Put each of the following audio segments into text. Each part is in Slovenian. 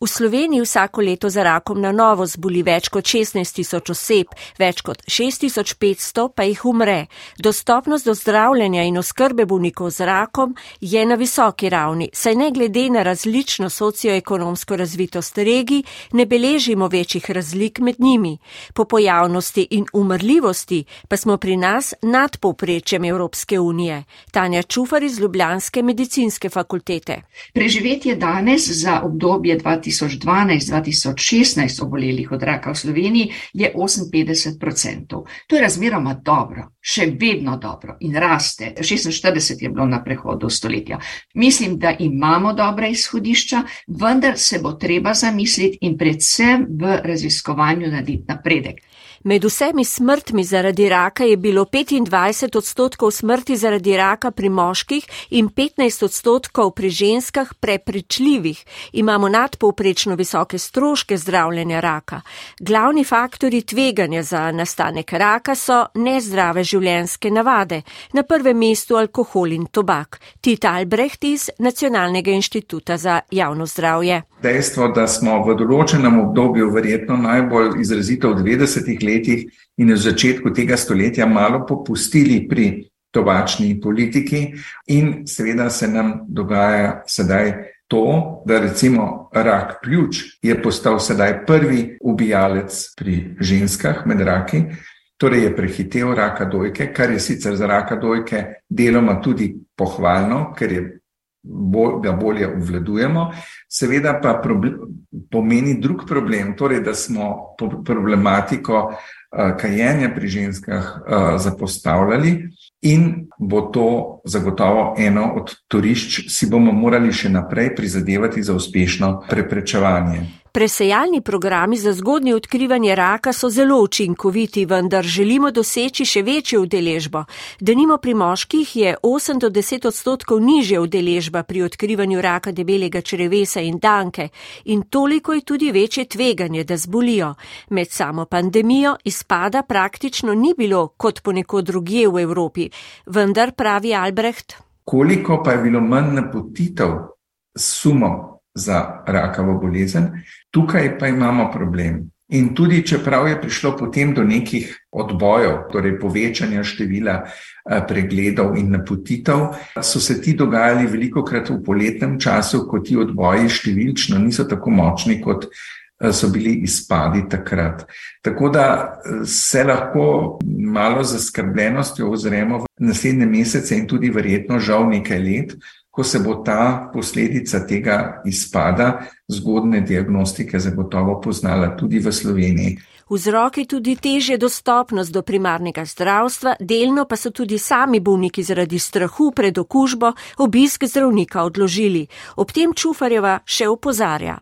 V Sloveniji vsako leto za rakom na novo zboli več kot 16 tisoč oseb, več kot 6500 pa jih umre. Dostopnost do zdravljenja in oskrbe bolnikov z rakom je na visoki ravni, saj ne glede na različno socioekonomsko razvitost regij, ne beležimo večjih razlik med njimi. Po pojavnosti in umrljivosti pa smo pri nas nad povprečjem Evropske unije. Tanja Čufar iz Ljubljanske medicinske fakultete. Preživetje danes za obdobje 2000 2012-2016 obolelih od raka v Sloveniji je 58%. To je razmeroma dobro, še vedno dobro in raste. 46 je bilo na prehodu stoletja. Mislim, da imamo dobra izhodišča, vendar se bo treba zamisliti in predvsem v raziskovanju narediti napredek. Med vsemi smrtmi zaradi raka je bilo 25 odstotkov smrti zaradi raka pri moških in 15 odstotkov pri ženskah prepričljivih. Imamo nadpovprečno visoke stroške zdravljenja raka. Glavni faktori tveganja za nastanek raka so nezdrave življenjske navade, na prvem mestu alkohol in tobak. Tita Albrecht iz Nacionalnega inštituta za javno zdravje. Dejstvo, da smo v določenem obdobju, verjetno najbolj izrazito v 90-ih letih, in v začetku tega stoletja malo popustili pri tobačni politiki, in seveda se nam dogaja sedaj to, da recimo rak pljuč je postal sedaj prvi ubijalec pri ženskah med raki. Torej je prehitev raka dojke, kar je sicer za raka dojke deloma tudi pohvalno, ker je bolj, ga bolje obvladujemo. Seveda pa problem, pomeni drug problem, torej da smo problematiko uh, kajenja pri ženskah uh, zapostavljali in bo to zagotovo eno od torišč, si bomo morali še naprej prizadevati za uspešno preprečevanje. Presejalni programi za zgodnje odkrivanje raka so zelo učinkoviti, vendar želimo doseči še večjo udeležbo. Denimo pri moških je 8 do 10 odstotkov nižja udeležba pri odkrivanju raka debelega črevesa in danke in toliko je tudi večje tveganje, da zbolijo. Med samo pandemijo izpada praktično ni bilo kot ponekod drugje v Evropi, vendar pravi Albrecht. Koliko pa je bilo manj napotitev s sumom za rakavo bolezen, tukaj pa imamo problem. In tudi, čeprav je prišlo potem do nekih odbojev, torej povečanja števila eh, pregledov in napotitev, so se ti dogajali veliko krat v poletnem času, ko ti odboji številčno niso tako močni, kot eh, so bili izpadi takrat. Tako da eh, se lahko malo zaskrbljenostjo ozremo v naslednje mesece in tudi verjetno žal nekaj let, ko se bo ta posledica tega izpada zgodne diagnostike zagotovo poznala tudi v Sloveniji. Vzrok je tudi težje dostopnost do primarnega zdravstva, delno pa so tudi sami bolniki zaradi strahu pred okužbo obisk zdravnika odložili. Ob tem Čufarjeva še opozarja.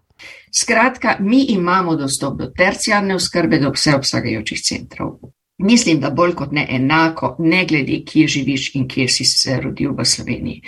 Skratka, mi imamo dostop do terciarne oskrbe, do vseobsegajočih centrov. Mislim, da bolj kot ne enako, ne glede, kje živiš in kje si se rodil v Sloveniji.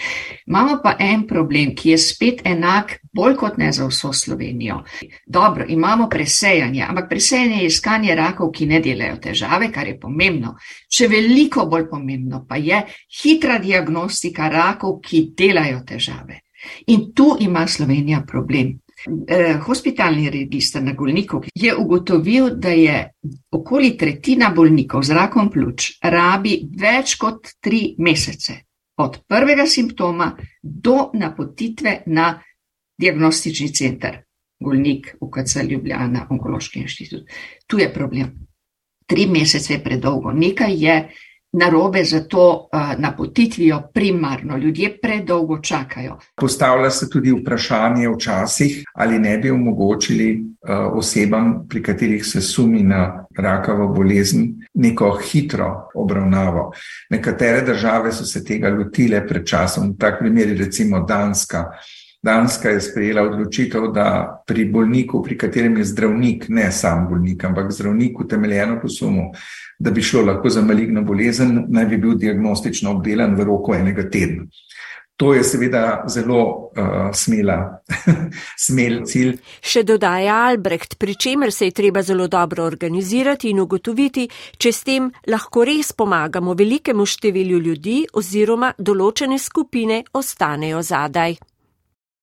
Imamo pa en problem, ki je spet enak, bolj kot ne za vso Slovenijo. Dobro, imamo presejanje, ampak presejanje je iskanje rakov, ki ne delajo težave, kar je pomembno. Še veliko bolj pomembno pa je hitra diagnostika rakov, ki delajo težave. In tu ima Slovenija problem. Eh, hospitalni registr na bolnikov je ugotovil, da je okoli tretjina bolnikov z rakom pljuč rabi več kot tri mesece od prvega simptoma do napotitve na diagnostični center, bolnik UKC Ljubljana, onkološki inštitut. Tu je problem. Tri mesece je predolgo. Nekaj je narobe z to uh, napotitvijo primarno. Ljudje predolgo čakajo. Postavlja se tudi vprašanje včasih, ali ne bi omogočili uh, osebam, pri katerih se sumi na rakavo bolezen, neko hitro obravnavo. Nekatere države so se tega lotile pred časom, tak primer je recimo Danska. Danska je sprejela odločitev, da pri bolniku, pri katerem je zdravnik, ne sam bolnik, ampak zdravnik utemeljeno po sumu, da bi šlo lahko za maligno bolezen, naj bi bil diagnostično obdelan v roku enega tedna. To je seveda zelo uh, smela, smel cilj. Še dodaja Albrecht, pri čemer se je treba zelo dobro organizirati in ugotoviti, če s tem lahko res pomagamo velikemu številu ljudi oziroma določene skupine ostanejo zadaj.